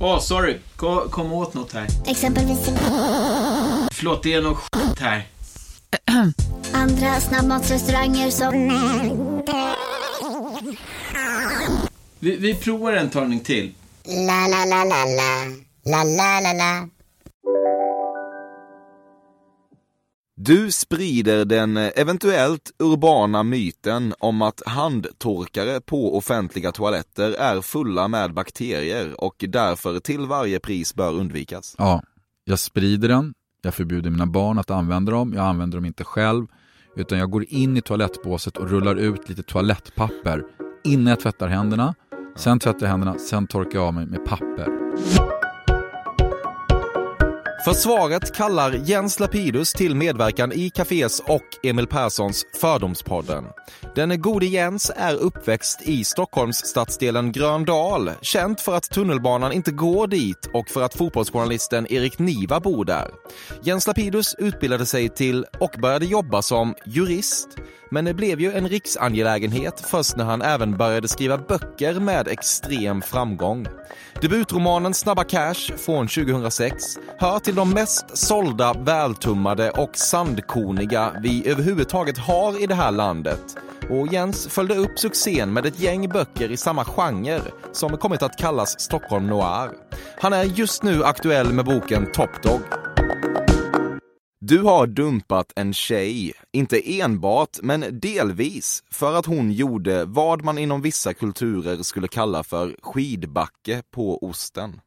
Åh, oh, sorry. Kom, kom åt något här. Exempelvis... Förlåt, det är något skit här. Andra snabbmatsrestauranger som... Vi, vi provar en talning till. La, la, la, la, la. La, la, la, la. Du sprider den eh, eventuellt urbana myten om att handtorkare på offentliga toaletter är fulla med bakterier och därför till varje pris bör undvikas. Ja, jag sprider den, jag förbjuder mina barn att använda dem, jag använder dem inte själv, utan jag går in i toalettbåset och rullar ut lite toalettpapper innan jag tvättar händerna, sen tvättar jag händerna, sen torkar jag av mig med papper. Försvaret kallar Jens Lapidus till medverkan i Cafés och Emil Perssons Fördomspodden. Den gode Jens är uppväxt i Stockholms stadsdelen Gröndal, känt för att tunnelbanan inte går dit och för att fotbollsjournalisten Erik Niva bor där. Jens Lapidus utbildade sig till och började jobba som jurist, men det blev ju en riksangelägenhet först när han även började skriva böcker med extrem framgång. Debutromanen Snabba Cash från 2006 hör till de mest sålda, vältummade och sandkorniga vi överhuvudtaget har i det här landet. Och Jens följde upp succén med ett gäng böcker i samma genre som kommit att kallas Stockholm Noir. Han är just nu aktuell med boken Top Dog. Du har dumpat en tjej, inte enbart men delvis, för att hon gjorde vad man inom vissa kulturer skulle kalla för skidbacke på osten.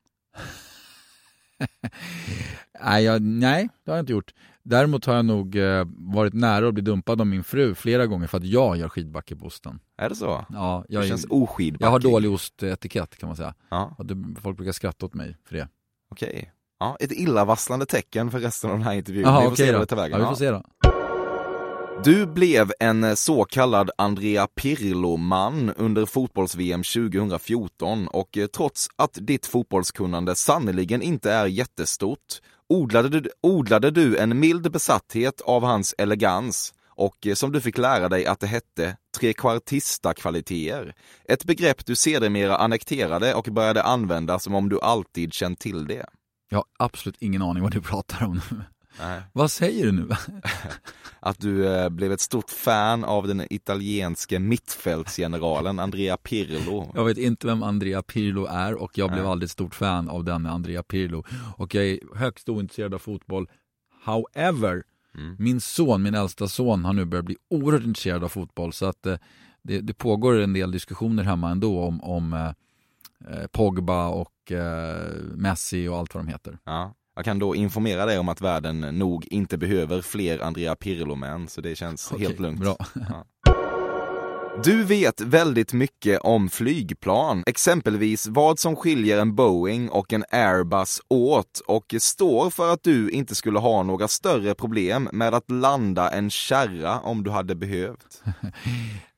nej, jag, nej, det har jag inte gjort. Däremot har jag nog eh, varit nära att bli dumpad av min fru flera gånger för att jag gör skidbacke på osten. Är det så? Ja, jag, det känns oskidbackig. Jag har dålig ostetikett kan man säga. Ja. Och det, folk brukar skratta åt mig för det. Okej. Ja, ett illavarslande tecken för resten av den här intervjun. Aha, vi får okay se då. det tar vägen. Ja, vi får se då. Du blev en så kallad Andrea Pirlo-man under fotbolls-VM 2014 och trots att ditt fotbollskunnande sannoliken inte är jättestort odlade du, odlade du en mild besatthet av hans elegans och som du fick lära dig att det hette trekvartista-kvaliteter. Ett begrepp du sedermera annekterade och började använda som om du alltid känt till det. Jag har absolut ingen aning vad du pratar om nu. Nej. Vad säger du nu? att du eh, blev ett stort fan av den italienske mittfältsgeneralen Andrea Pirlo. Jag vet inte vem Andrea Pirlo är och jag blev aldrig ett stort fan av den Andrea Pirlo. Och jag är högst ointresserad av fotboll. However, mm. min son, min äldsta son, har nu börjat bli oerhört intresserad av fotboll så att eh, det, det, pågår en del diskussioner hemma ändå om, om eh Pogba och eh, Messi och allt vad de heter. Ja. Jag kan då informera dig om att världen nog inte behöver fler Andrea Pirlo-män, så det känns Okej, helt lugnt. Bra. Ja. Du vet väldigt mycket om flygplan, exempelvis vad som skiljer en Boeing och en Airbus åt och står för att du inte skulle ha några större problem med att landa en kärra om du hade behövt.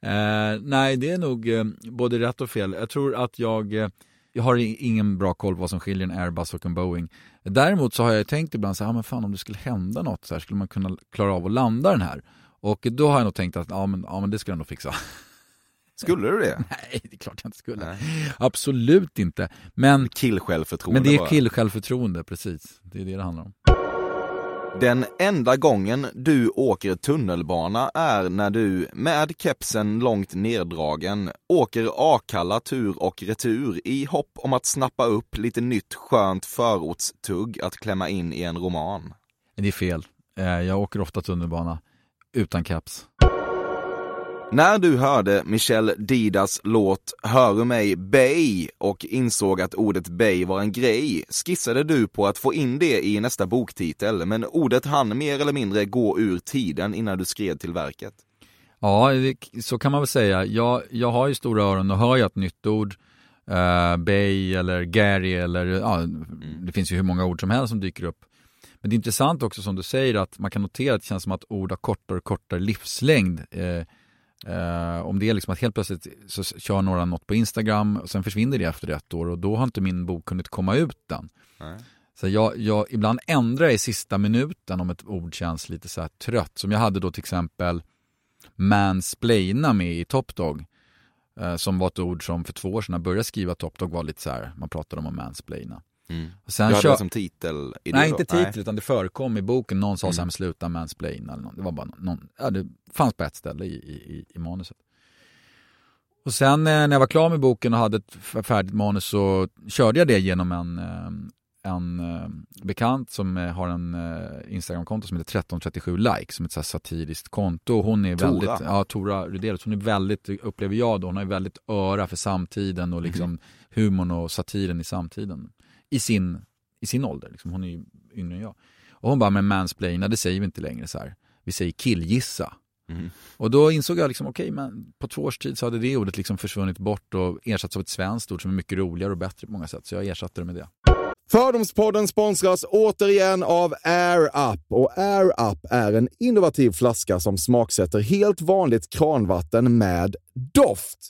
eh, nej, det är nog eh, både rätt och fel. Jag tror att jag eh, jag har ingen bra koll på vad som skiljer en Airbus och en Boeing. Däremot så har jag tänkt ibland så här, ah, men fan om det skulle hända något så här, skulle man kunna klara av att landa den här? Och då har jag nog tänkt att ja, men, ja, men det skulle jag nog fixa. Skulle du det? Nej, det är klart jag inte skulle. Nej. Absolut inte. Men Killsjälvförtroende Men det är killsjälvförtroende, precis. Det är det det handlar om. Den enda gången du åker tunnelbana är när du, med kepsen långt neddragen, åker Akalla tur och retur i hopp om att snappa upp lite nytt skönt förortstugg att klämma in i en roman. Det är fel. Eh, jag åker ofta tunnelbana utan keps. När du hörde Michel Didas låt Hör du mig Bay och insåg att ordet Bay var en grej skissade du på att få in det i nästa boktitel men ordet hann mer eller mindre gå ur tiden innan du skred till verket. Ja, så kan man väl säga. Jag, jag har ju stora öron och hör ju ett nytt ord uh, Bay eller Gary eller ja, det finns ju hur många ord som helst som dyker upp. Men det är intressant också som du säger att man kan notera att det känns som att ord har kortare och kortare livslängd. Eh, eh, om det är liksom att helt plötsligt så kör några något på Instagram och sen försvinner det efter ett år och då har inte min bok kunnat komma ut än. Nej. Så jag, jag, ibland ändrar jag i sista minuten om ett ord känns lite så trött. Som jag hade då till exempel mansplaina med i Top Dog. Eh, som var ett ord som för två år sedan när jag började skriva Top Dog var lite så här, man pratade om att mansplaina. Mm. sen du hade kör... det som titel? I Nej, inte titel, Nej. utan det förekom i boken. Någon sa mm. så sluta mansplaina eller någon. Det var bara någon, ja det fanns på ett ställe i, i, i manuset. Och sen eh, när jag var klar med boken och hade ett färdigt manus så körde jag det genom en, eh, en uh, bekant som har en Instagramkonto som heter 1337 like som är ett så satiriskt konto. Hon är Tora. väldigt, ja Tora Rydelius, hon är väldigt, upplever jag då, hon har väldigt öra för samtiden och liksom mm. humorn och satiren i samtiden. I sin, i sin ålder, liksom. hon är ju yngre än jag. Och hon bara, men mansplaina, det säger vi inte längre så här. Vi säger killgissa. Mm. Och då insåg jag liksom, okej, okay, men på två års tid så hade det ordet liksom försvunnit bort och ersatts av ett svenskt ord som är mycket roligare och bättre på många sätt. Så jag ersatte det med det. Fördomspodden sponsras återigen av Air Up. Och Air Up är en innovativ flaska som smaksätter helt vanligt kranvatten med doft.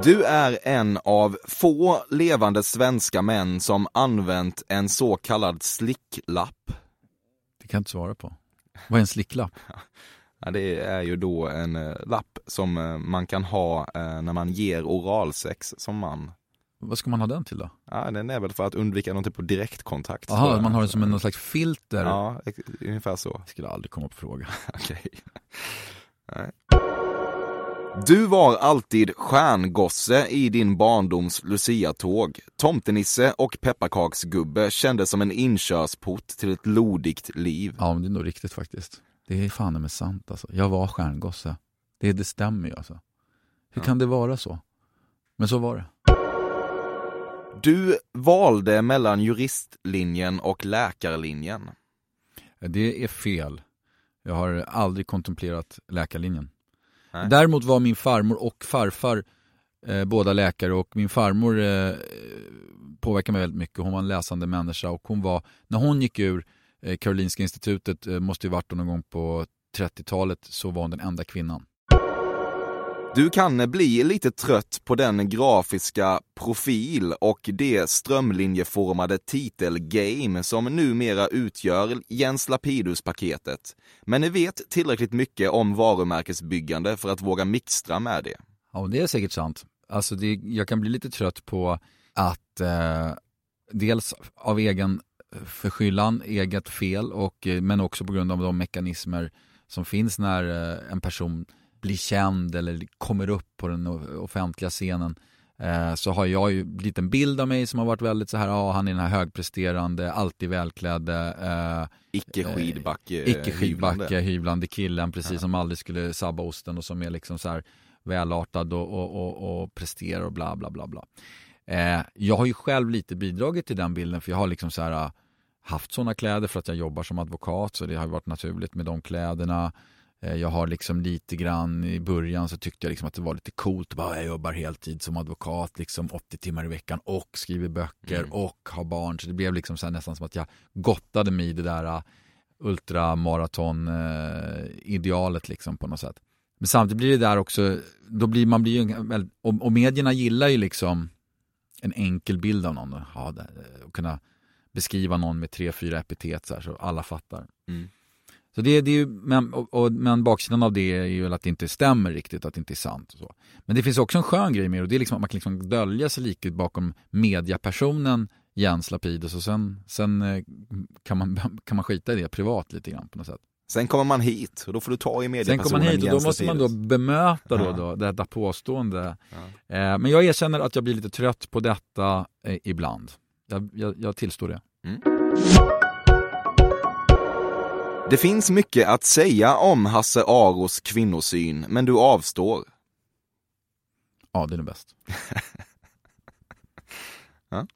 Du är en av få levande svenska män som använt en så kallad slicklapp. Det kan jag inte svara på. Vad är en slicklapp? Ja, det är ju då en eh, lapp som eh, man kan ha eh, när man ger oralsex som man. Vad ska man ha den till då? Ja, den är väl för att undvika någon typ av direktkontakt. Jaha, man har den som en slags filter? Ja, ungefär så. Det skulle aldrig komma på fråga. Okej. Okay. Du var alltid stjärngosse i din barndoms Lucia-tåg. Tomtenisse och pepparkaksgubbe kändes som en inkörsport till ett lodigt liv. Ja, men det är nog riktigt faktiskt. Det är fan med sant alltså. Jag var stjärngosse. Det, det stämmer ju alltså. Hur ja. kan det vara så? Men så var det. Du valde mellan juristlinjen och läkarlinjen. Det är fel. Jag har aldrig kontemplerat läkarlinjen. Nej. Däremot var min farmor och farfar eh, båda läkare och min farmor eh, påverkade mig väldigt mycket. Hon var en läsande människa och hon var, när hon gick ur eh, Karolinska institutet, eh, måste ju varit någon gång på 30-talet, så var hon den enda kvinnan. Du kan bli lite trött på den grafiska profil och det strömlinjeformade titelgame som numera utgör Jens Lapidus-paketet. Men ni vet tillräckligt mycket om varumärkesbyggande för att våga mixtra med det. Ja, det är säkert sant. Alltså det, jag kan bli lite trött på att eh, dels av egen förskyllan, eget fel, och, eh, men också på grund av de mekanismer som finns när eh, en person blir känd eller kommer upp på den offentliga scenen eh, så har jag ju blivit en bild av mig som har varit väldigt så här, ja han är den här högpresterande, alltid välklädde eh, Icke skidbacke eh, Icke skidbacke, hyvlande killen precis ja. som aldrig skulle sabba osten och som är liksom så här välartad och, och, och, och presterar och bla bla bla bla. Eh, jag har ju själv lite bidragit till den bilden för jag har liksom så här haft sådana kläder för att jag jobbar som advokat så det har varit naturligt med de kläderna. Eh, jag har liksom lite grann i början så tyckte jag liksom att det var lite coolt. Bara, jag jobbar heltid som advokat liksom 80 timmar i veckan och skriver böcker mm. och har barn. Så det blev liksom så nästan som att jag gottade mig i det där uh, ultramaraton-idealet liksom på något sätt. Men samtidigt blir det där också, då blir man blir ju, och, och medierna gillar ju liksom en enkel bild av någon. Ja, det, och kunna beskriva någon med tre, fyra epitet så, här, så alla fattar. Mm. Så det, det är ju, men, och, och, men baksidan av det är ju att det inte stämmer riktigt, att det inte är sant. Och så. Men det finns också en skön grej med det och det är liksom att man kan liksom dölja sig lite bakom mediapersonen Jens Lapidus och sen, sen eh, kan, man, kan man skita i det privat lite grann på något sätt. Sen kommer man hit och då får du ta i mediapersonen Sen kommer man hit och då måste man då bemöta då, då detta påstående. Ja. Eh, men jag erkänner att jag blir lite trött på detta eh, ibland. Jag, jag, jag tillstår det. Mm. Det finns mycket att säga om Hasse Aros kvinnosyn, men du avstår. Ja, det är nog bäst. Ja.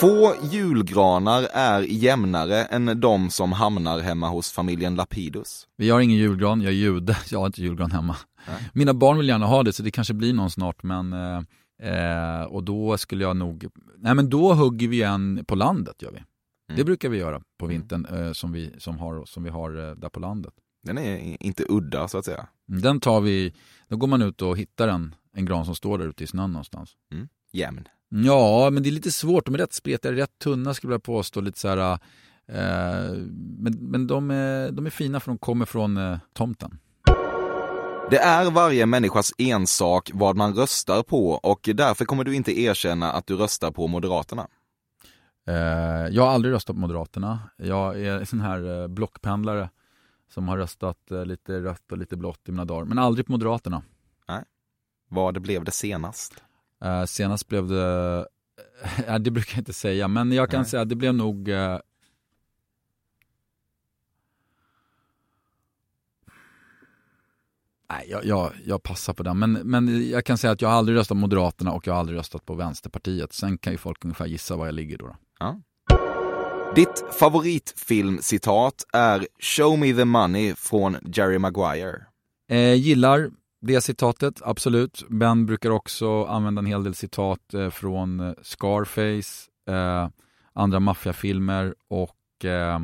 Få julgranar är jämnare än de som hamnar hemma hos familjen Lapidus. Vi har ingen julgran, jag är jude, jag har inte julgran hemma. Nej. Mina barn vill gärna ha det så det kanske blir någon snart men eh, eh, och då skulle jag nog, nej men då hugger vi en på landet gör vi. Mm. Det brukar vi göra på vintern eh, som, vi, som, har, som vi har eh, där på landet. Den är inte udda så att säga. Den tar vi, då går man ut och hittar en, en gran som står där ute i snön någonstans. Jämn. Ja, men det är lite svårt. De är rätt spretiga, rätt tunna skulle jag påstå. Lite så här, eh, men men de, är, de är fina för de kommer från eh, tomten. Det är varje människas ensak vad man röstar på och därför kommer du inte erkänna att du röstar på Moderaterna. Eh, jag har aldrig röstat på Moderaterna. Jag är en sån här eh, blockpendlare som har röstat eh, lite rött och lite blått i mina dagar. Men aldrig på Moderaterna. Vad blev det senast? Senast blev det, det brukar jag inte säga, men jag kan Nej. säga att det blev nog Nej, jag, jag, jag passar på den. Men, men jag kan säga att jag har aldrig röstat på Moderaterna och jag har aldrig röstat på Vänsterpartiet. Sen kan ju folk ungefär gissa var jag ligger då. då. Ditt favoritfilmcitat är “Show me the money” från Jerry Maguire. Eh, gillar det citatet, absolut. Ben brukar också använda en hel del citat eh, från eh, Scarface, eh, andra maffiafilmer och eh,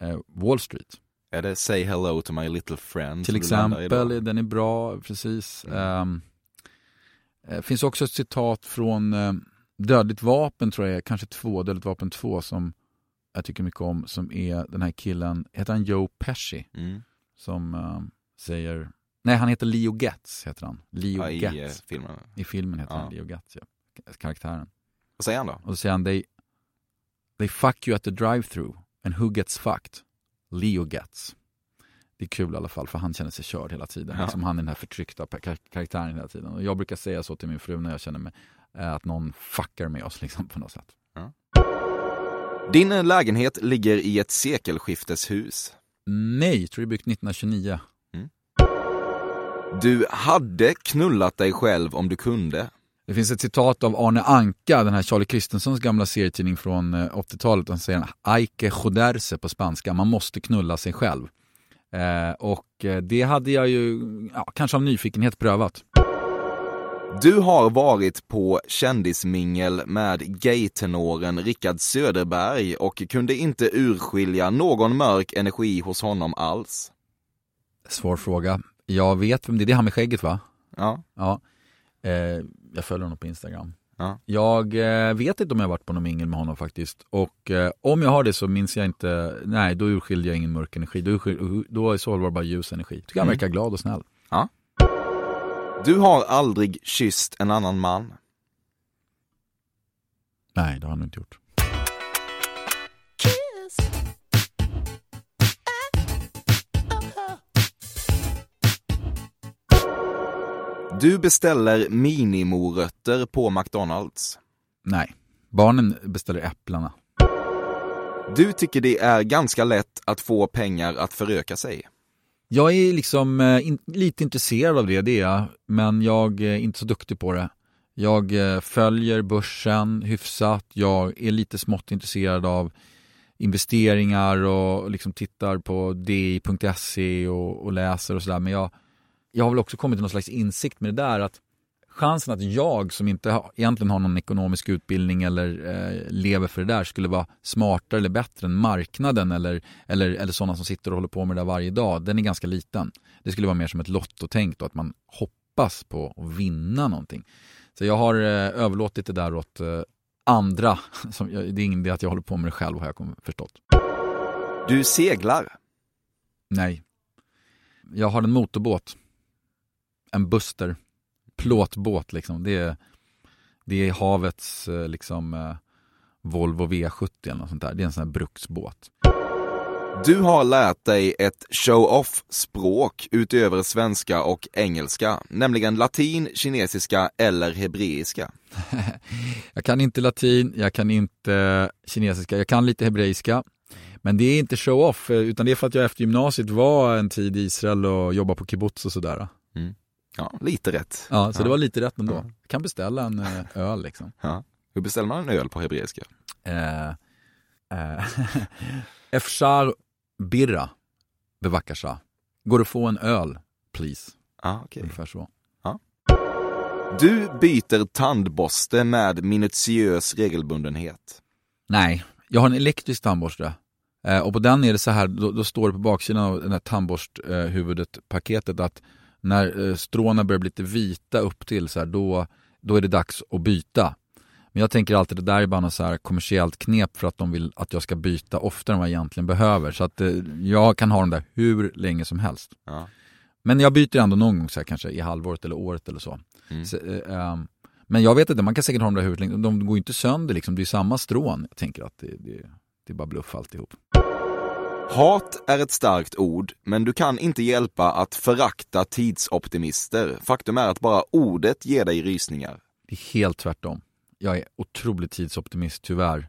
eh, Wall Street. Är det “Say hello to my little friend”? Till exempel, den är bra, precis. Mm. Ehm, eh, finns också ett citat från Dödligt vapen, tror jag är, kanske två, Dödligt vapen 2 som jag tycker mycket om, som är den här killen, heter han Joe Pesci? Mm. Som eh, säger, nej han heter Leo Getz, heter han. Leo Ja, i eh, Getz. filmen. I filmen heter Ja. han Leo Getz, ja. karaktären. Vad säger han då? Och så säger han, they, they fuck you at the drive-through and who gets fucked? Leo gets. Det är kul i alla fall för han känner sig körd hela tiden. Ja. Liksom han är den här förtryckta kar- karaktären hela tiden. Och jag brukar säga så till min fru när jag känner mig, att någon fuckar med oss liksom på något sätt. Din lägenhet ligger i ett sekelskifteshus. Nej, tror det är byggt 1929. Du hade knullat dig själv om du kunde. Det finns ett citat av Arne Anka, den här Charlie Christensons gamla serietidning från eh, 80-talet. Han säger que joderse på spanska, man måste knulla sig själv. Eh, och eh, det hade jag ju, ja, kanske av nyfikenhet prövat. Du har varit på kändismingel med gaytenoren Rickard Söderberg och kunde inte urskilja någon mörk energi hos honom alls. Svår fråga. Jag vet vem det är, det är han med skägget va? Ja. Ja. Eh, jag följer honom på Instagram. Ja. Jag eh, vet inte om jag har varit på någon mingel med honom faktiskt. Och eh, om jag har det så minns jag inte, nej då urskiljer jag ingen mörk energi. Då, då i så fall var det bara ljus energi. Tycker han Mm. verkar glad och snäll. Du har aldrig kysst en annan man. Nej, det har han inte gjort. Du beställer minimorötter på McDonalds. Nej, barnen beställer äpplena. Du tycker det är ganska lätt att få pengar att föröka sig. Jag är liksom eh, in, lite intresserad av det, det är jag. Men jag är inte så duktig på det. Jag eh, följer börsen hyfsat. Jag är lite smått intresserad av investeringar och liksom tittar på di.se och, och läser och sådär. Men jag, jag har väl också kommit till någon slags insikt med det där att chansen att jag som inte ha, egentligen har någon ekonomisk utbildning eller eh, lever för det där skulle vara smartare eller bättre än marknaden eller, eller, eller sådana som sitter och håller på med det där varje dag, den är ganska liten. Det skulle vara mer som ett lottotänk då, att man hoppas på att vinna någonting. Så jag har eh, överlåtit det där åt eh, andra. Som, det är ingen idé att jag håller på med det själv har jag förstått. Du seglar. Nej. Jag har en motorbåt. En Buster. Plåtbåt liksom. Det är, det är havets eh, liksom eh, Volvo V70 eller något sånt där. Det är en sån här bruksbåt. Du har lärt dig ett show-off-språk utöver svenska och engelska, nämligen latin, kinesiska eller hebreiska. Jag kan inte latin, jag kan inte kinesiska, jag kan lite hebreiska. Men det är inte show-off, eh, utan det är för att jag efter gymnasiet var en tid i Israel och jobbade på kibbutz och sådär. Mm. Ja, lite rätt. Ja, så ja. det var lite rätt ändå. Ja. Kan beställa en eh, öl liksom. Ja. Hur beställer man en öl på hebreiska? Eh, eh, Efshar birra, bevakasha. Går det att få en öl, please? Ah, okay. Ungefär så. Du byter tandborste med minutiös regelbundenhet. Nej, jag har en elektrisk tandborste. Eh, och på den är det så här, då, då står det på baksidan av den här tandborsthuvudet, paketet, att när eh, stråna börjar bli lite vita upp till så här, då, då är det dags att byta. Men jag tänker alltid det där är bara något så här kommersiellt knep för att de vill att jag ska byta oftare än vad jag egentligen behöver. Så att eh, jag kan ha dem där hur länge som helst. Ja. Men jag byter ändå någon gång så här, kanske i halvåret eller året eller så. Mm. så eh, ehm, men jag vet inte, man kan säkert ha dem där hur länge, de går ju inte sönder liksom, det är samma strån. Jag tänker att det, det, det är bara bluff alltihop. Hat är ett starkt ord, men du kan inte hjälpa att förakta tidsoptimister. Faktum är att bara ordet ger dig rysningar. Det är helt tvärtom. Jag är otroligt tidsoptimist tyvärr.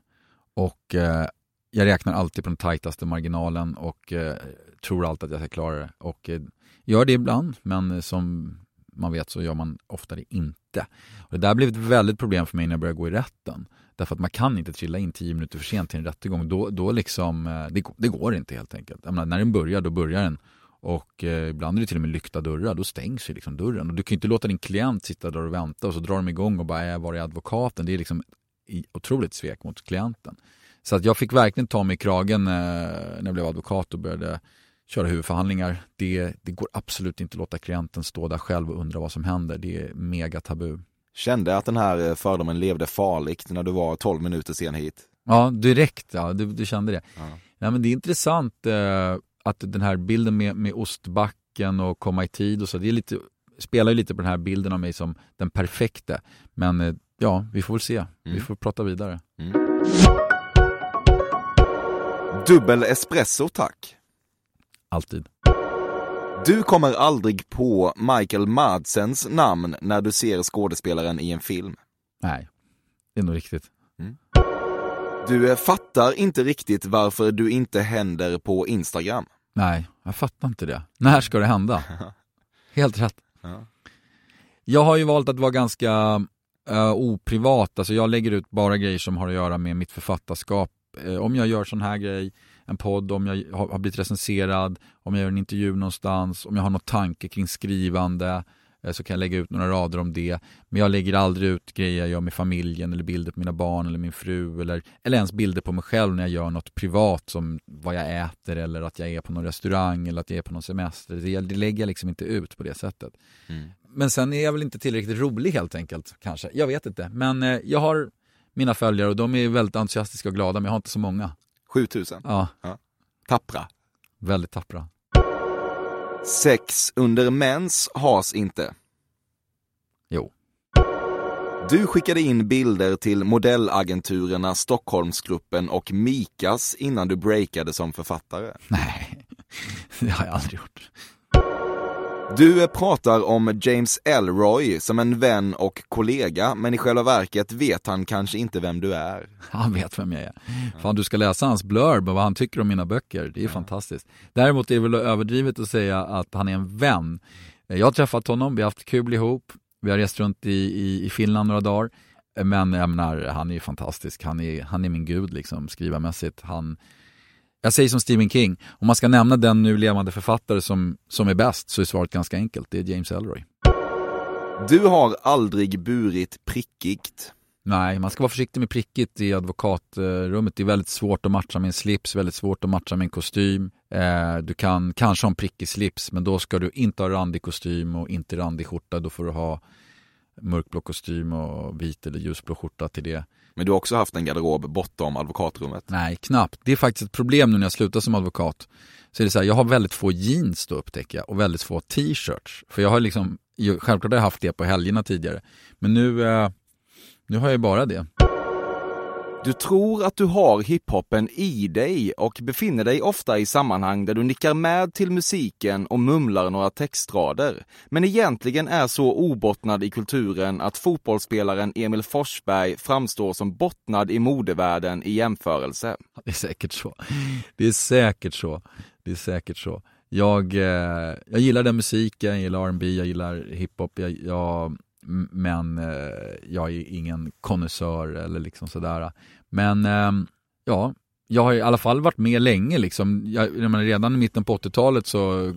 Och eh, jag räknar alltid på den tajtaste marginalen och eh, tror alltid att jag ska klara det. Och eh, gör det ibland, men som man vet så gör man ofta det inte. Och det där blev ett väldigt problem för mig när jag började gå i rätten. Därför att man kan inte trilla in tio minuter för sent till en rättegång. Då, då liksom, eh, det, det går inte helt enkelt. Jag menar, när den börjar, då börjar den. Och eh, ibland är det till och med lyckta dörrar, då stängs ju liksom dörren. Och du kan ju inte låta din klient sitta där och vänta och så drar de igång och bara, äh, var är advokaten? Det är liksom otroligt svek mot klienten. Så att jag fick verkligen ta mig i kragen eh, när jag blev advokat och började köra huvudförhandlingar. Det, det går absolut inte att låta klienten stå där själv och undra vad som händer. Det är mega tabu. Kände att den här eh, fördomen levde farligt när du var 12 minuter sen hit? Ja, direkt. Ja, du, du kände det. Ja. Ja, men det är intressant eh, att den här bilden med, med ostbacken och komma i tid och så, det är lite, spelar ju lite på den här bilden av mig som den perfekte. Men eh, ja, vi får väl se. Vi Mm. får prata vidare. Mm. Dubbel espresso tack. Alltid. Du kommer aldrig på Michael Madsens namn när du ser skådespelaren i en film. Nej, det är nog riktigt. Du eh, fattar inte riktigt varför du inte händer på Instagram. Nej, jag fattar inte det. När ska det hända? Helt rätt. Ja. Jag har ju valt att vara ganska uh, oprivat. Alltså jag lägger ut bara grejer som har att göra med mitt författarskap. Eh, om jag gör sån här grej, en podd, om jag har, blivit recenserad, om jag gör en intervju någonstans, om jag har någon tanke kring skrivande eh, så kan jag lägga ut några rader om det. Men jag lägger aldrig ut grejer jag gör med familjen eller bilder på mina barn eller min fru eller, eller ens bilder på mig själv när jag gör något privat som vad jag äter eller att jag är på någon restaurang eller att jag är på någon semester. Det, det lägger jag liksom inte ut på det sättet. Mm. Men sen är jag väl inte tillräckligt rolig helt enkelt kanske. Jag vet inte. Men eh, jag har mina följare och de är väldigt entusiastiska och glada men jag har inte så många. 7000. Ja, Tappra. väldigt tappra. Sex under mens has inte. Jo. Du skickade in bilder till modellagenturerna Stockholmsgruppen och Mikas innan du breakade som författare. Nej, det har jag aldrig gjort. Du pratar om James Elroy som en vän och kollega, men i själva verket vet han kanske inte vem du är. Han vet vem jag är. Fan, du ska läsa hans blurb och vad han tycker om mina böcker. Det är fantastiskt. Däremot är det väl överdrivet att säga att han är en vän. Jag har träffat honom, vi har haft kul ihop. Vi har rest runt i, i, i Finland några dagar. Men jag menar, han är ju fantastisk. Han är, han är min gud liksom, skrivarmässigt. Han, jag säger som Stephen King, om man ska nämna den nu levande författare som, som är bäst så är svaret ganska enkelt. Det är James Elroy. Du har aldrig burit prickigt. Nej, man ska vara försiktig med prickigt i advokatrummet. Det är väldigt svårt att matcha med en slips, väldigt svårt att matcha med en kostym. Eh, du kan kanske ha en prickig slips, men då ska du inte ha randig kostym och inte randig skjorta. Då får du ha mörkblå kostym och vit eller ljusblå skjorta till det. Men du har också haft en garderob bortom advokatrummet. Nej, knappt. Det är faktiskt ett problem nu när jag slutar som advokat. Så är det så här, jag har väldigt få jeans då upptäcker jag och väldigt få t-shirts. För jag har liksom, självklart har jag haft det på helgerna tidigare. Men nu, eh, nu har jag ju bara det. Du tror att du har hiphopen i dig och befinner dig ofta i sammanhang där du nickar med till musiken och mumlar några textrader. Men egentligen är så obottnad i kulturen att fotbollsspelaren Emil Forsberg framstår som bottnad i modevärlden i jämförelse. Det är säkert så. Det är säkert så. Det är säkert så. Jag, eh, jag gillar den musiken, jag gillar R&B, jag gillar hiphop, jag, jag men eh, jag är ingen konnässör eller liksom sådär. Men eh, ja, jag har i alla fall varit med länge liksom. Jag, jag menar, redan i mitten på 80-talet så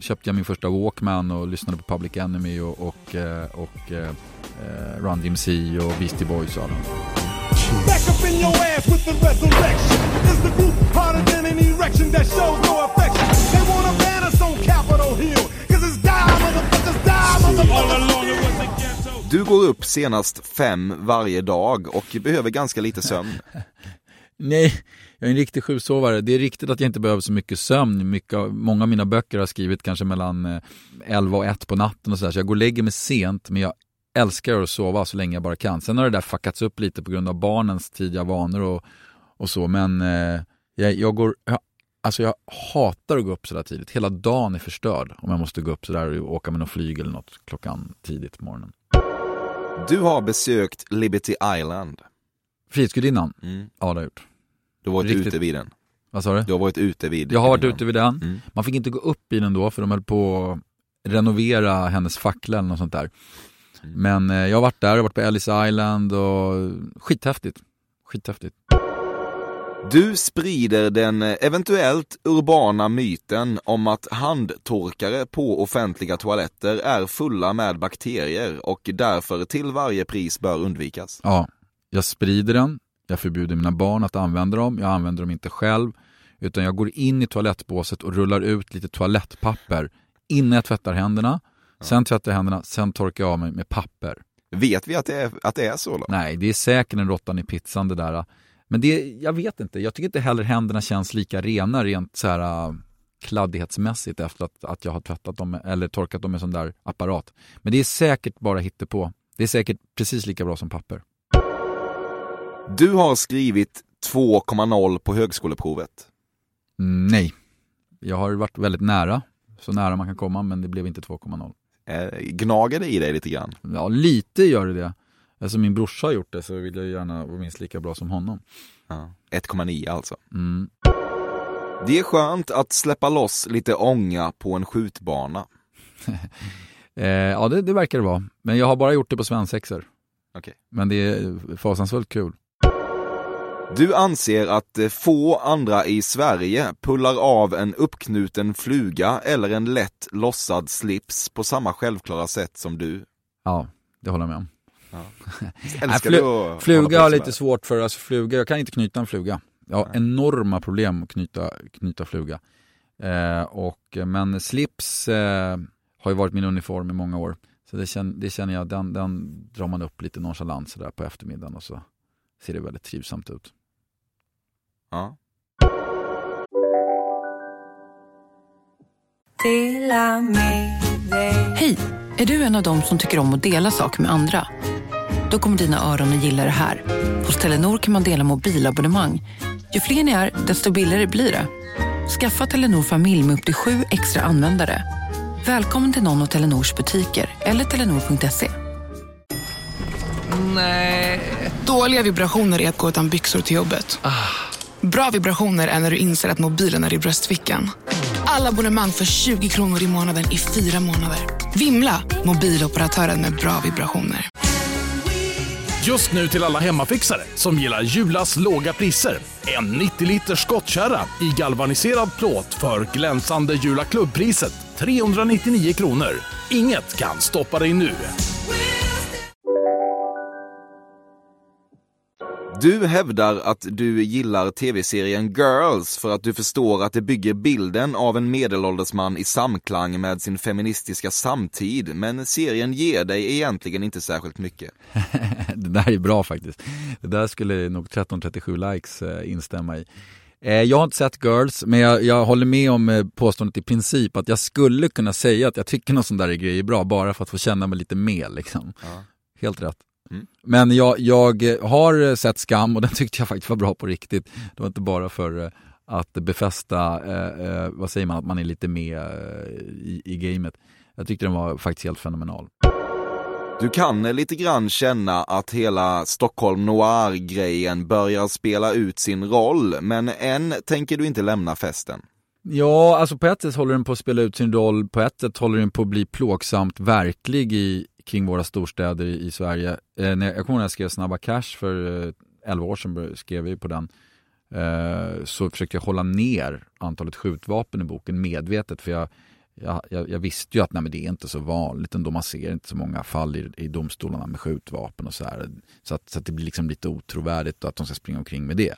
köpte jag min första Walkman och lyssnade på Public Enemy och, och, och, och eh, eh Run DMC och Beastie Boys och alla. Back up in your ass with the resurrection. Is the group harder than an erection that shows no affection? They wanna ban us on capital Du går upp senast fem varje dag och behöver ganska lite sömn. Nej, jag är en riktig sjusovare. Det är riktigt att jag inte behöver så mycket sömn. Mycket, många av mina böcker har skrivit kanske mellan eh, 11 och 1 på natten och sådär. Så jag går och lägger mig sent, men jag älskar att sova så länge jag bara kan. Sen har det där fuckats upp lite på grund av barnens tidiga vanor och, och så, men eh, jag, jag, går, jag, alltså jag hatar att gå upp sådär tidigt. Hela dagen är förstörd om jag måste gå upp sådär och åka med någon flyg eller något klockan tidigt på morgonen. Du har besökt Liberty Island. Frihetsgudinnan? Mm. Ja, det har jag gjort. Du har varit Riktigt. ute vid den? Vad sa du? Du har varit ute vid Jag har varit ute vid den. Mm. Man fick inte gå upp i den då för de höll på att renovera hennes fackla eller något sånt där. Mm. Men eh, jag har varit där, jag har varit på Ellis Island och skithäftigt. Skithäftigt. Du sprider den eventuellt urbana myten om att handtorkare på offentliga toaletter är fulla med bakterier och därför till varje pris bör undvikas. Ja, jag sprider den, jag förbjuder mina barn att använda dem, jag använder dem inte själv, utan jag går in i toalettbåset och rullar ut lite toalettpapper innan jag tvättar händerna, sen tvättar jag händerna, sen torkar jag av mig med papper. Vet vi att det är, att det är så? Då? Nej, det är säkert en råttan i pizzan det där. Men det, jag vet inte, jag tycker inte heller händerna känns lika rena rent så här äh, kladdighetsmässigt efter att, att jag har tvättat dem eller torkat dem med sån där apparat. Men det är säkert bara på. Det är säkert precis lika bra som papper. Du har skrivit 2,0 på högskoleprovet. Mm, nej, jag har varit väldigt nära, så nära man kan komma, men det blev inte 2,0. Eh, gnager det i dig lite grann? Ja, lite gör det det. Alltså min brorsa har gjort det så vill jag gärna vara minst lika bra som honom. Ja, 1,9 alltså. Mm. Det är skönt att släppa loss lite ånga på en skjutbana. eh, ja, det, det, verkar det vara. Men jag har bara gjort det på svensexor. Okay. Men det är fasansfullt kul. Du anser att eh, få andra i Sverige pullar av en uppknuten fluga eller en lätt lossad slips på samma självklara sätt som du. Ja, det håller jag med om. Ja. Nej, flu fluga har lite svårt för, alltså fluga, jag kan inte knyta en fluga. Jag har Nej. enorma problem att knyta, knyta fluga. Eh, och, men slips eh, har ju varit min uniform i många år. Så det känner, det känner jag, den, den drar man upp lite nonchalant sådär på eftermiddagen och så ser det väldigt trivsamt ut. Ja. Hej! Är du en av dem som tycker om att dela saker med andra? Då kommer dina öron att gilla det här. Hos Telenor kan man dela mobilabonnemang. Ju fler ni är, desto billigare blir det. Skaffa Telenor familj med upp till sju extra användare. Välkommen till någon av Telenors butiker eller telenor.se. Nej. Dåliga vibrationer är att gå utan byxor till jobbet. Ah. Bra vibrationer är när du inser att mobilen är i bröstfickan. Alla abonnemang för 20 kronor i månaden i fyra månader. Vimla! Mobiloperatören med bra vibrationer. Just nu till alla hemmafixare som gillar Julas låga priser. En 90 liters skottkärra i galvaniserad plåt för glänsande Jula klubbpriset 399 kronor. Inget kan stoppa dig nu. Du hävdar att du gillar tv-serien Girls för att du förstår att det bygger bilden av en medelålders man i samklang med sin feministiska samtid, men serien ger dig egentligen inte särskilt mycket. det där är bra faktiskt. Det där skulle nog 1337 likes eh, instämma i. Eh, jag har inte sett Girls, men jag, jag, håller med om eh, påståendet i princip att jag skulle kunna säga att jag tycker någon sån där grej är bra bara för att få känna mig lite med liksom. Ja. Helt rätt. Men jag, jag har sett Skam och den tyckte jag faktiskt var bra på riktigt. Det var inte bara för eh, att befästa, eh, eh, vad säger man, att man är lite med eh, i, i gamet. Jag tyckte den var faktiskt helt fenomenal. Du kan lite grann känna att hela Stockholm Noir-grejen börjar spela ut sin roll, men än tänker du inte lämna festen. Ja, alltså på ett sätt håller den på att spela ut sin roll, på ett sätt håller den på att bli plågsamt verklig i, kring våra storstäder i, i Sverige. Eh, när, jag kommer ihåg när jag skrev Snabba Cash för eh, 11 år sedan, skrev vi på den. Eh, så försökte jag hålla ner antalet skjutvapen i boken medvetet för jag, jag, jag, jag visste ju att nej, men det är inte så vanligt ändå. Man ser inte så många fall i, i domstolarna med skjutvapen och så här. Så att, så att det blir liksom lite otrovärdigt att de ska springa omkring med det.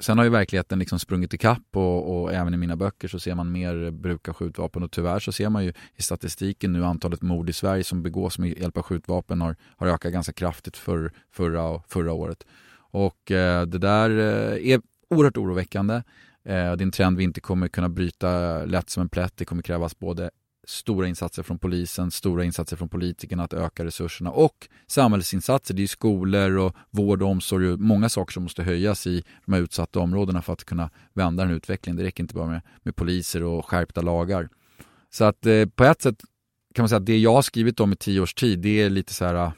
Sen har ju verkligheten liksom sprungit ikapp och, och även i mina böcker så ser man mer bruk av skjutvapen och tyvärr så ser man ju i statistiken nu antalet mord i Sverige som begås med hjälp av skjutvapen har, har ökat ganska kraftigt för, förra, förra året. Och eh, det där eh, är oerhört oroväckande. Eh, det är en trend vi inte kommer kunna bryta lätt som en plätt. Det kommer krävas både stora insatser från polisen, stora insatser från politikerna att öka resurserna och samhällsinsatser. Det är skolor och vård och omsorg och många saker som måste höjas i de här utsatta områdena för att kunna vända den utvecklingen. Det räcker inte bara med, med poliser och skärpta lagar. Så att eh, på ett sätt kan man säga att det jag har skrivit om i tio års tid, det är lite så här uh,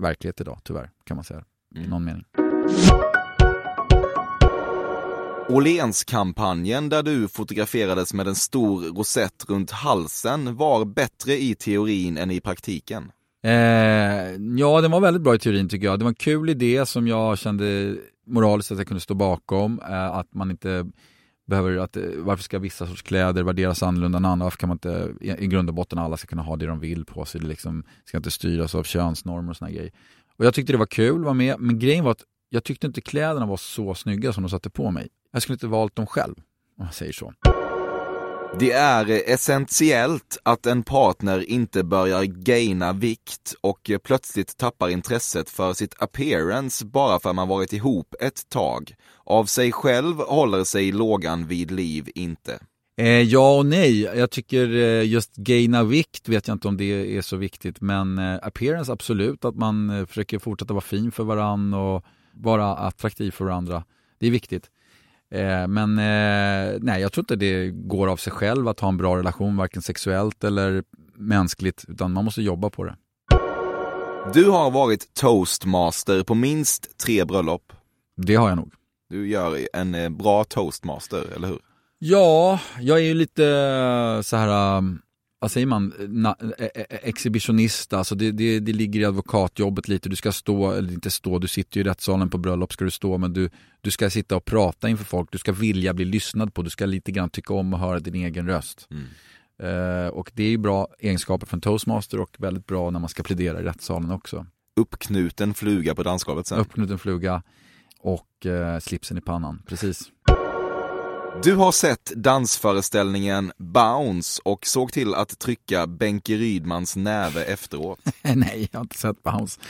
verklighet idag, tyvärr, kan man säga. I någon mening. Åhlénskampanjen där du fotograferades med en stor rosett runt halsen var bättre i teorin än i praktiken. Eh, ja, den var väldigt bra i teorin tycker jag. Det var en kul idé som jag kände moraliskt att jag kunde stå bakom. Eh, att man inte behöver, att, eh, varför ska vissa sorts kläder värderas annorlunda än andra? Varför kan man inte, i, i grund och botten alla ska kunna ha det de vill på sig. Det liksom, ska inte styras av könsnormer och såna grejer. Och jag tyckte det var kul att vara med, men grejen var att jag tyckte inte kläderna var så snygga som de satte på mig. Jag skulle inte valt dem själv, om man säger så. Det är essentiellt att en partner inte börjar gaina vikt och plötsligt tappar intresset för sitt appearance bara för att man varit ihop ett tag. Av sig själv håller sig lågan vid liv inte. Eh, ja och nej. Jag tycker eh, just gaina vikt vet jag inte om det är så viktigt. Men eh, appearance absolut, att man eh, försöker fortsätta vara fin för varandra och vara attraktiv för varandra. Det är viktigt. Eh, men eh, nej, jag tror inte det går av sig själv att ha en bra relation, varken sexuellt eller mänskligt, utan man måste jobba på det. Du har varit toastmaster på minst tre bröllop. Det har jag nog. Du gör en eh, bra toastmaster, eller hur? Ja, jag är ju lite så här, um, vad säger man, Na, e- e- exhibitionist. Alltså det, det, det ligger i advokatjobbet lite. Du ska stå, eller inte stå, du sitter ju i rättssalen på bröllop ska du stå, men du, du ska sitta och prata inför folk. Du ska vilja bli lyssnad på. Du ska lite grann tycka om och höra din egen röst. Eh, och det är ju bra egenskaper för en toastmaster och väldigt bra när man ska plädera i rättssalen också. Uppknuten fluga på dansgolvet sen. Uppknuten fluga och eh, slipsen i pannan, precis. Du har sett dansföreställningen Bounce och såg till att trycka Benke Rydmans näve efteråt. Nej, jag har inte sett Bounce.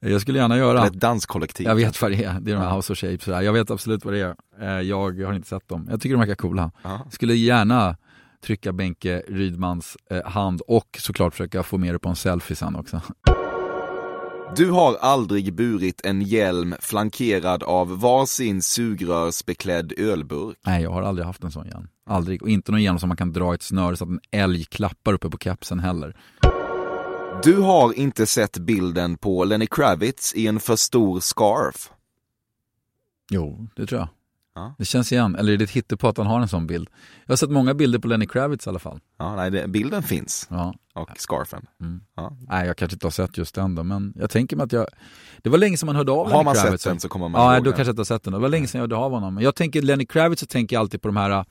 Jag skulle gärna göra. Eller ett danskollektiv. Jag vet vad det är. Det är de här House of Shapes. Jag vet absolut vad det är. Eh, Jag har inte sett dem. Jag tycker de verkar coola. Ja. Skulle gärna trycka Benke Rydmans eh, hand och såklart försöka få med det på en selfie sen också. Du har aldrig burit en hjälm flankerad av varsin sugrörsbeklädd ölburk. Nej, jag har aldrig haft en sån hjälm. Aldrig. Och inte någon hjälm som man kan dra ett snöre så att en älg klappar uppe på kepsen heller. Du har inte sett bilden på Lenny Kravitz i en för stor scarf. Jo, det tror jag. Ja. Det känns igen. Eller är det ett hittepå att han har en sån bild? Jag har sett många bilder på Lenny Kravitz i alla fall. Ja, nej, det, bilden finns. Ja. Och scarfen. Mm. Ja. Nej, jag kanske inte har sett just den då, men jag tänker mig att jag... Det var länge sedan man hörde av Har man sett Kravitz. den så kommer man Ja, då den. kanske jag inte har sett den. Det var länge sedan jag hörde av honom. Men jag tänker Lenny Kravitz så tänker jag alltid på de här,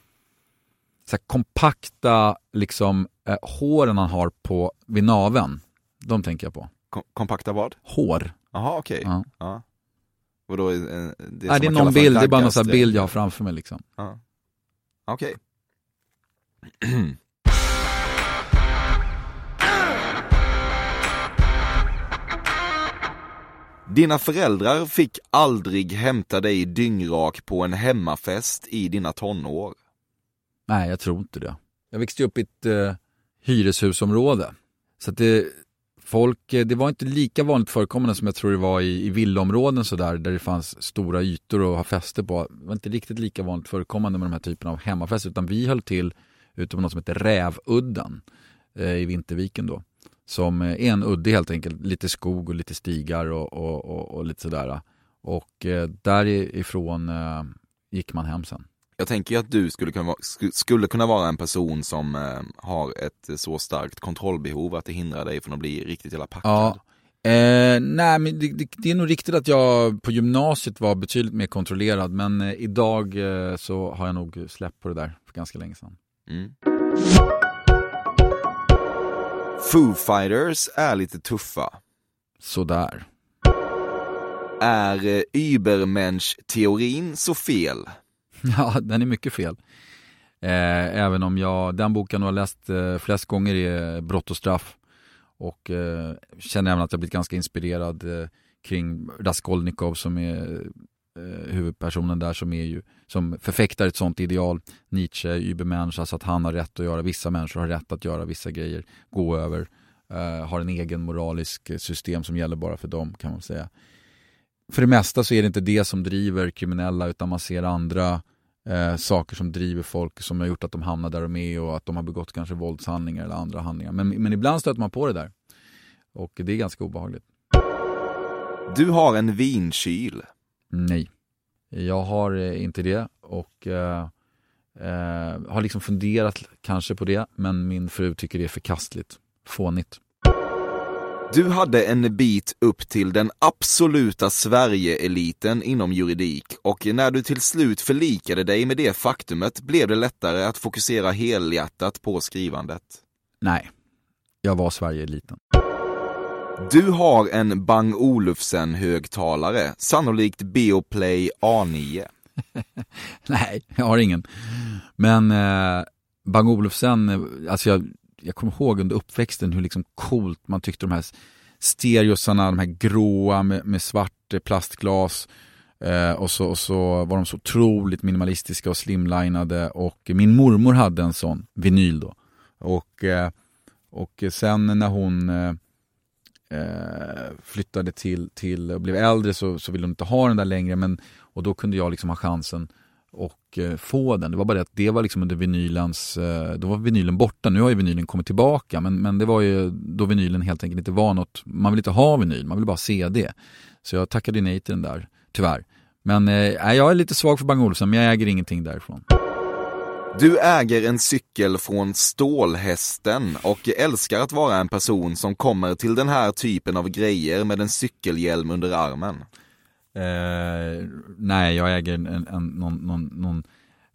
så här kompakta liksom, eh, håren han har på, vid naveln. De tänker jag på. Kom, kompakta vad? Hår. Jaha, okej. Ja. Ja. Och då är, eh, det, Nej, som det är någon bild, det är bara någon sån här bild jag har framför mig liksom. Ja. Okej. Dina föräldrar fick aldrig hämta dig dyngrak på en hemmafest i dina tonår. Nej, jag tror inte det. Jag växte upp i ett eh, hyreshusområde. Så att det folk, eh, det var inte lika vanligt förekommande som jag tror det var i, i villaområden sådär, där det fanns stora ytor att ha fester på. Det var inte riktigt lika vanligt förekommande med de här typerna av hemmafester, utan vi höll till ute på något som heter Rävudden eh, i Vinterviken då. Som är en udde helt enkelt, lite skog och lite stigar och, och, och, och lite sådär. Och eh, därifrån eh, gick man hem sen. Jag tänker att du skulle kunna, vara, skulle kunna vara en person som eh, har ett så starkt kontrollbehov att det hindrar dig från att bli riktigt jävla packad. Ja. Eh, nej, men det, det, det, är nog riktigt att jag på gymnasiet var betydligt mer kontrollerad, men eh, idag eh, så har jag nog släppt på det där för ganska länge sedan. Mm. Foo Fighters är lite tuffa. Sådär. Är eh, Übermensch-teorin så fel? Ja, den är mycket fel. Eh, även om jag, den boken har läst eh, flest gånger är Brott och straff. Och eh, känner även att jag blivit ganska inspirerad eh, kring Raskolnikov som är eh, huvudpersonen där som är ju som förfäktar ett sånt ideal. Nietzsche, Übermensch, alltså att han har rätt att göra, vissa människor har rätt att göra vissa grejer, gå över, eh, har en egen moralisk system som gäller bara för dem kan man säga. För det mesta så är det inte det som driver kriminella utan man ser andra eh, saker som driver folk som har gjort att de hamnar där de är och att de har begått kanske våldshandlingar eller andra handlingar. Men, men ibland stöter man på det där. Och det är ganska obehagligt. Du har en vinkyl. Nej, jag har eh, inte det och eh, eh, har liksom funderat kanske på det men min fru tycker det är förkastligt, fånigt. Du hade en bit upp till den absoluta Sverige-eliten inom juridik och när du till slut förlikade dig med det faktumet blev det lättare att fokusera helhjärtat på skrivandet. Nej, jag var Sverige-eliten. Du har en Bang Olufsen-högtalare, sannolikt Beoplay A9. Nej, jag har ingen. Men eh, Bang Olufsen, eh, alltså jag, jag kommer ihåg under uppväxten hur liksom coolt man tyckte de här stereosarna, de här gråa med, med svart eh, plastglas. Eh, och, så, och så var de så otroligt minimalistiska och slimlinade och min mormor hade en sån vinyl då. Och, eh, och sen när hon eh, eh, flyttade till, till och blev äldre så, så ville hon inte ha den där längre men, och då kunde jag liksom ha chansen och eh, få den. Det var bara det att det var liksom under vinylens, eh, då var vinylen borta. Nu har ju vinylen kommit tillbaka men, men det var ju då vinylen helt enkelt inte var något, man vill inte ha vinyl, man vill bara se det. Så jag tackade nej till den där, tyvärr. Men eh, jag är lite svag för Bang Olufsen men jag äger ingenting därifrån. Du äger en cykel från Stålhästen och älskar att vara en person som kommer till den här typen av grejer med en cykelhjälm under armen. Eh, nej, jag äger en, en, någon, någon, någon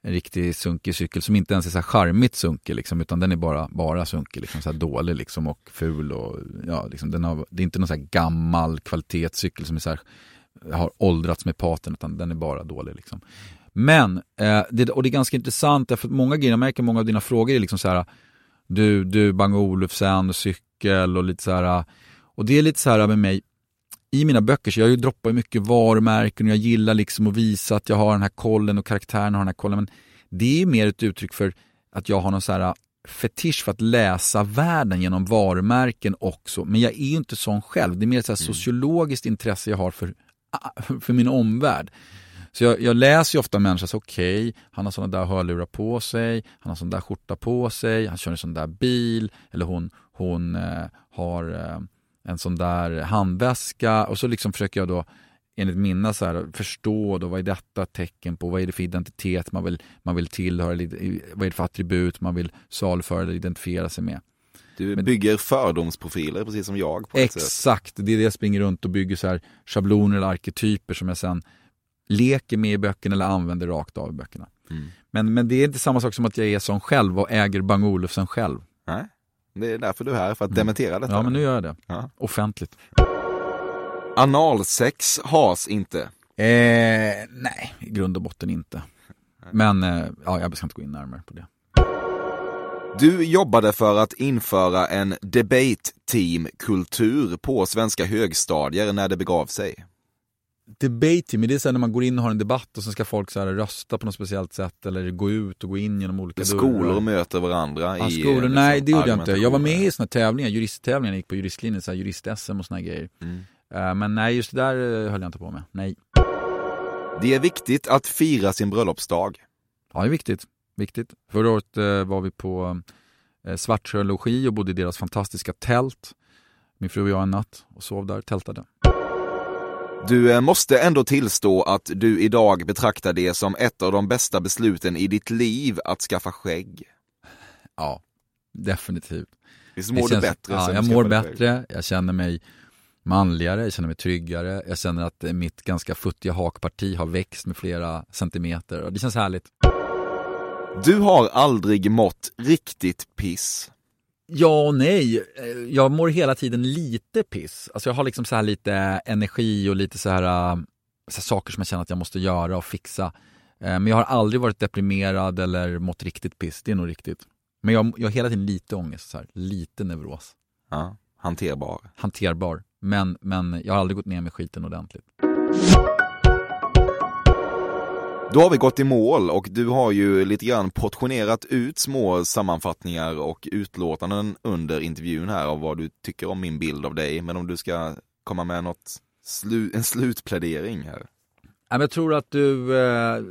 riktig sunkig cykel som inte ens är så här charmigt sunkig liksom, utan den är bara, bara sunkig, liksom, så här dålig liksom, och ful. Och, ja, liksom, den har, det är inte någon så här gammal kvalitetscykel som är så här, har åldrats med paten, utan den är bara dålig. Liksom. Men, eh, det, och det är ganska intressant, därför att många grejer, jag märker många av dina frågor är liksom så här, du, du Bang Olufsen cykel och lite så här, och det är lite så här med mig, i mina böcker, så jag droppar mycket varumärken och jag gillar liksom att visa att jag har den här kollen och karaktären har den här kollen. Men det är mer ett uttryck för att jag har någon så här fetisch för att läsa världen genom varumärken också. Men jag är ju inte sån själv. Det är mer ett så här mm. sociologiskt intresse jag har för, för min omvärld. Så jag, jag läser ju ofta människor, så okej, okay, han har sådana där hörlurar på sig, han har sån där skjorta på sig, han kör en sån där bil, eller hon, hon eh, har eh, en sån där handväska och så liksom försöker jag då enligt mina så här, förstå då, vad är detta tecken på, vad är det för identitet man vill, man vill tillhöra, vad är det för attribut man vill saluföra eller identifiera sig med. Du bygger fördomsprofiler precis som jag. På exakt, det är det jag springer runt och bygger så här schabloner eller arketyper som jag sen leker med i böckerna eller använder rakt av i böckerna. Mm. Men, men det är inte samma sak som att jag är sån själv och äger Bang Olufsen själv. Nej. Det är därför du är här, för att mm. dementera detta. Ja, men nu gör jag det. Ja. Offentligt. Analsex has inte? Eh, nej, i grund och botten inte. Men eh, ja, jag ska inte gå in närmare på det. Du jobbade för att införa en debate team-kultur på svenska högstadier när det begav sig. Debate team, det är så när man går in och har en debatt och så ska folk så här rösta på något speciellt sätt eller gå ut och gå in genom olika Skolor dörrar. möter varandra Ja, i skolor, liksom, nej det gjorde jag inte. Jag var med i såna tävlingar, juristtävlingar, jag gick på juristlinjen, så här jurist-SM och såna här grejer. Mm. Eh, Men nej, just det där eh, höll jag inte på med. Nej. Det är viktigt att fira sin bröllopsdag. Ja, det är viktigt. viktigt. Förra året eh, var vi på eh, Svartsjö logi och bodde i deras fantastiska tält. Min fru och jag en natt och sov där, tältade. Du eh, måste ändå tillstå att du idag betraktar det som ett av de bästa besluten i ditt liv att skaffa skägg. Ja, definitivt. Visst mår Det du känns- bättre Ja, jag du mår skaffade skägg? bättre, jag känner mig manligare, jag känner mig tryggare, jag känner att mitt ganska futtiga hakparti har växt med flera centimeter och det känns härligt. Du har aldrig mått riktigt piss. Ja och nej. Eh, Jag mår hela tiden lite piss. Alltså jag har liksom så här lite energi och lite så här, äh, så här saker som jag känner att jag måste göra och fixa. Eh, Men jag har aldrig varit deprimerad eller mått riktigt piss. Det är nog riktigt. Men jag, jag har hela tiden lite ångest, så här, lite neuros. Ja, hanterbar. Hanterbar. Men, men jag har aldrig gått ner med skiten ordentligt. Då har vi gått i mål och du har ju lite grann portionerat ut små sammanfattningar och utlåtanden under intervjun här av vad du tycker om min bild av dig. Men om du ska komma med något, slu, en slutplädering här. Jag tror att du, eh,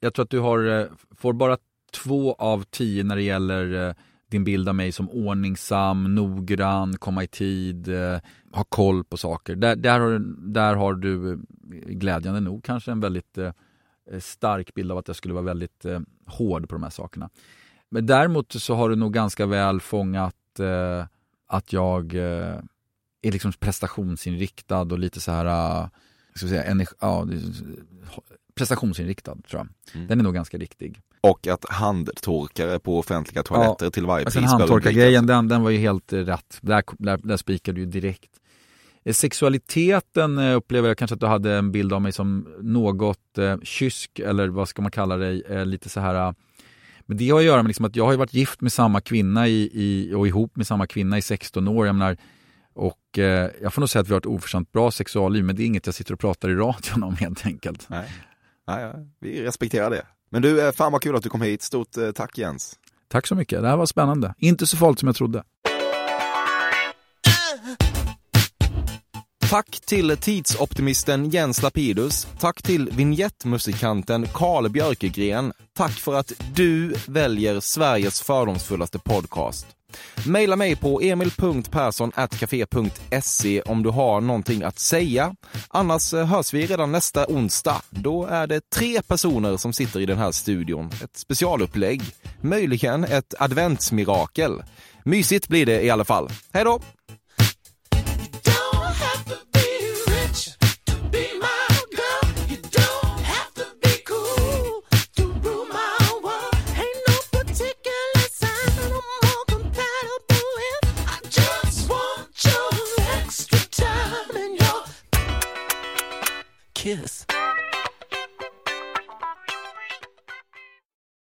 jag tror att du har, eh, får bara två av tio när det gäller eh, din bild av mig som ordningsam, noggrann, komma i tid, eh, ha koll på saker. Där, där, har, där har du glädjande nog kanske en väldigt eh, stark bild av att jag skulle vara väldigt eh, hård på de här sakerna. Men däremot så har du nog ganska väl fångat eh, att jag eh, är liksom prestationsinriktad och lite så här eh, ska säga, energi, ja, prestationsinriktad tror jag. Mm. Den är nog ganska riktig. Och att handtorkare på offentliga toaletter till varje och pris handtorkargrejen, den, den var ju helt eh, rätt. Där, där, där spikade du direkt. Eh, Sexualiteten eh, upplever jag kanske att du hade en bild av mig som något eh, kysk eller vad ska man kalla dig, eh, lite så här eh, men det har att göra med liksom att jag har varit gift med samma kvinna i, i, och ihop med samma kvinna i 16 år. Jag menar, och eh, jag får nog säga att vi har ett oförskämt bra sexualliv men det är inget jag sitter och pratar i radion om helt enkelt. Nej. Nej, ja, vi respekterar det. Men du, fan vad kul att du kom hit. Stort eh, tack Jens. Tack så mycket, det här var spännande. Inte så farligt som jag trodde. Tack till tidsoptimisten Jens Lapidus. Tack till vignettmusikanten Karl Björkegren. Tack för att du väljer Sveriges fördomsfullaste podcast. Maila mig på emil.perssonatcafe.se om du har någonting att säga. Annars eh, hörs vi redan nästa onsdag. Då är det tre personer som sitter i den här studion. Ett specialupplägg. Möjligen ett adventsmirakel. Mysigt blir det i alla fall. Hej då! kiss.